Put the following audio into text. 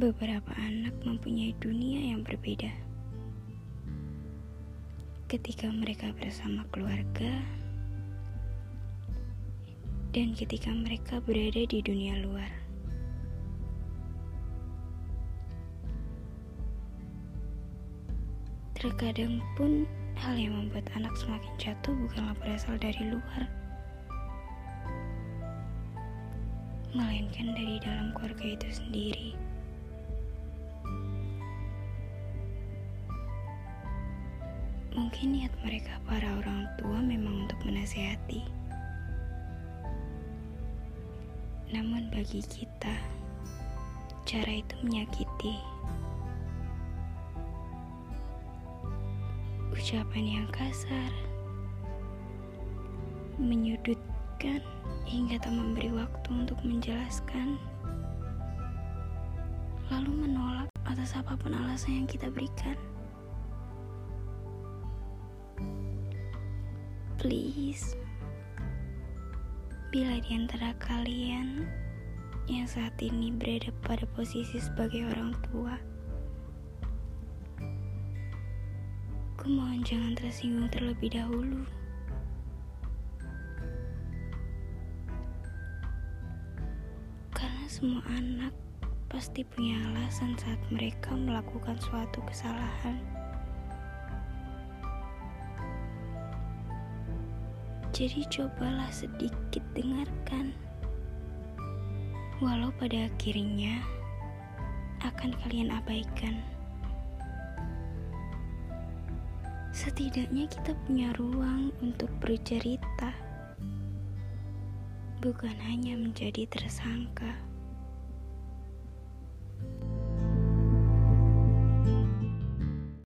Beberapa anak mempunyai dunia yang berbeda. Ketika mereka bersama keluarga, dan ketika mereka berada di dunia luar, terkadang pun hal yang membuat anak semakin jatuh bukanlah berasal dari luar, melainkan dari dalam keluarga itu sendiri. Mungkin niat mereka para orang tua memang untuk menasehati. Namun bagi kita, cara itu menyakiti. Ucapan yang kasar, menyudutkan hingga tak memberi waktu untuk menjelaskan, lalu menolak atas apa pun alasan yang kita berikan. Please, bila di antara kalian yang saat ini berada pada posisi sebagai orang tua, ku mohon jangan tersinggung terlebih dahulu. Karena semua anak pasti punya alasan saat mereka melakukan suatu kesalahan. Jadi cobalah sedikit dengarkan. Walau pada akhirnya akan kalian abaikan. Setidaknya kita punya ruang untuk bercerita. Bukan hanya menjadi tersangka.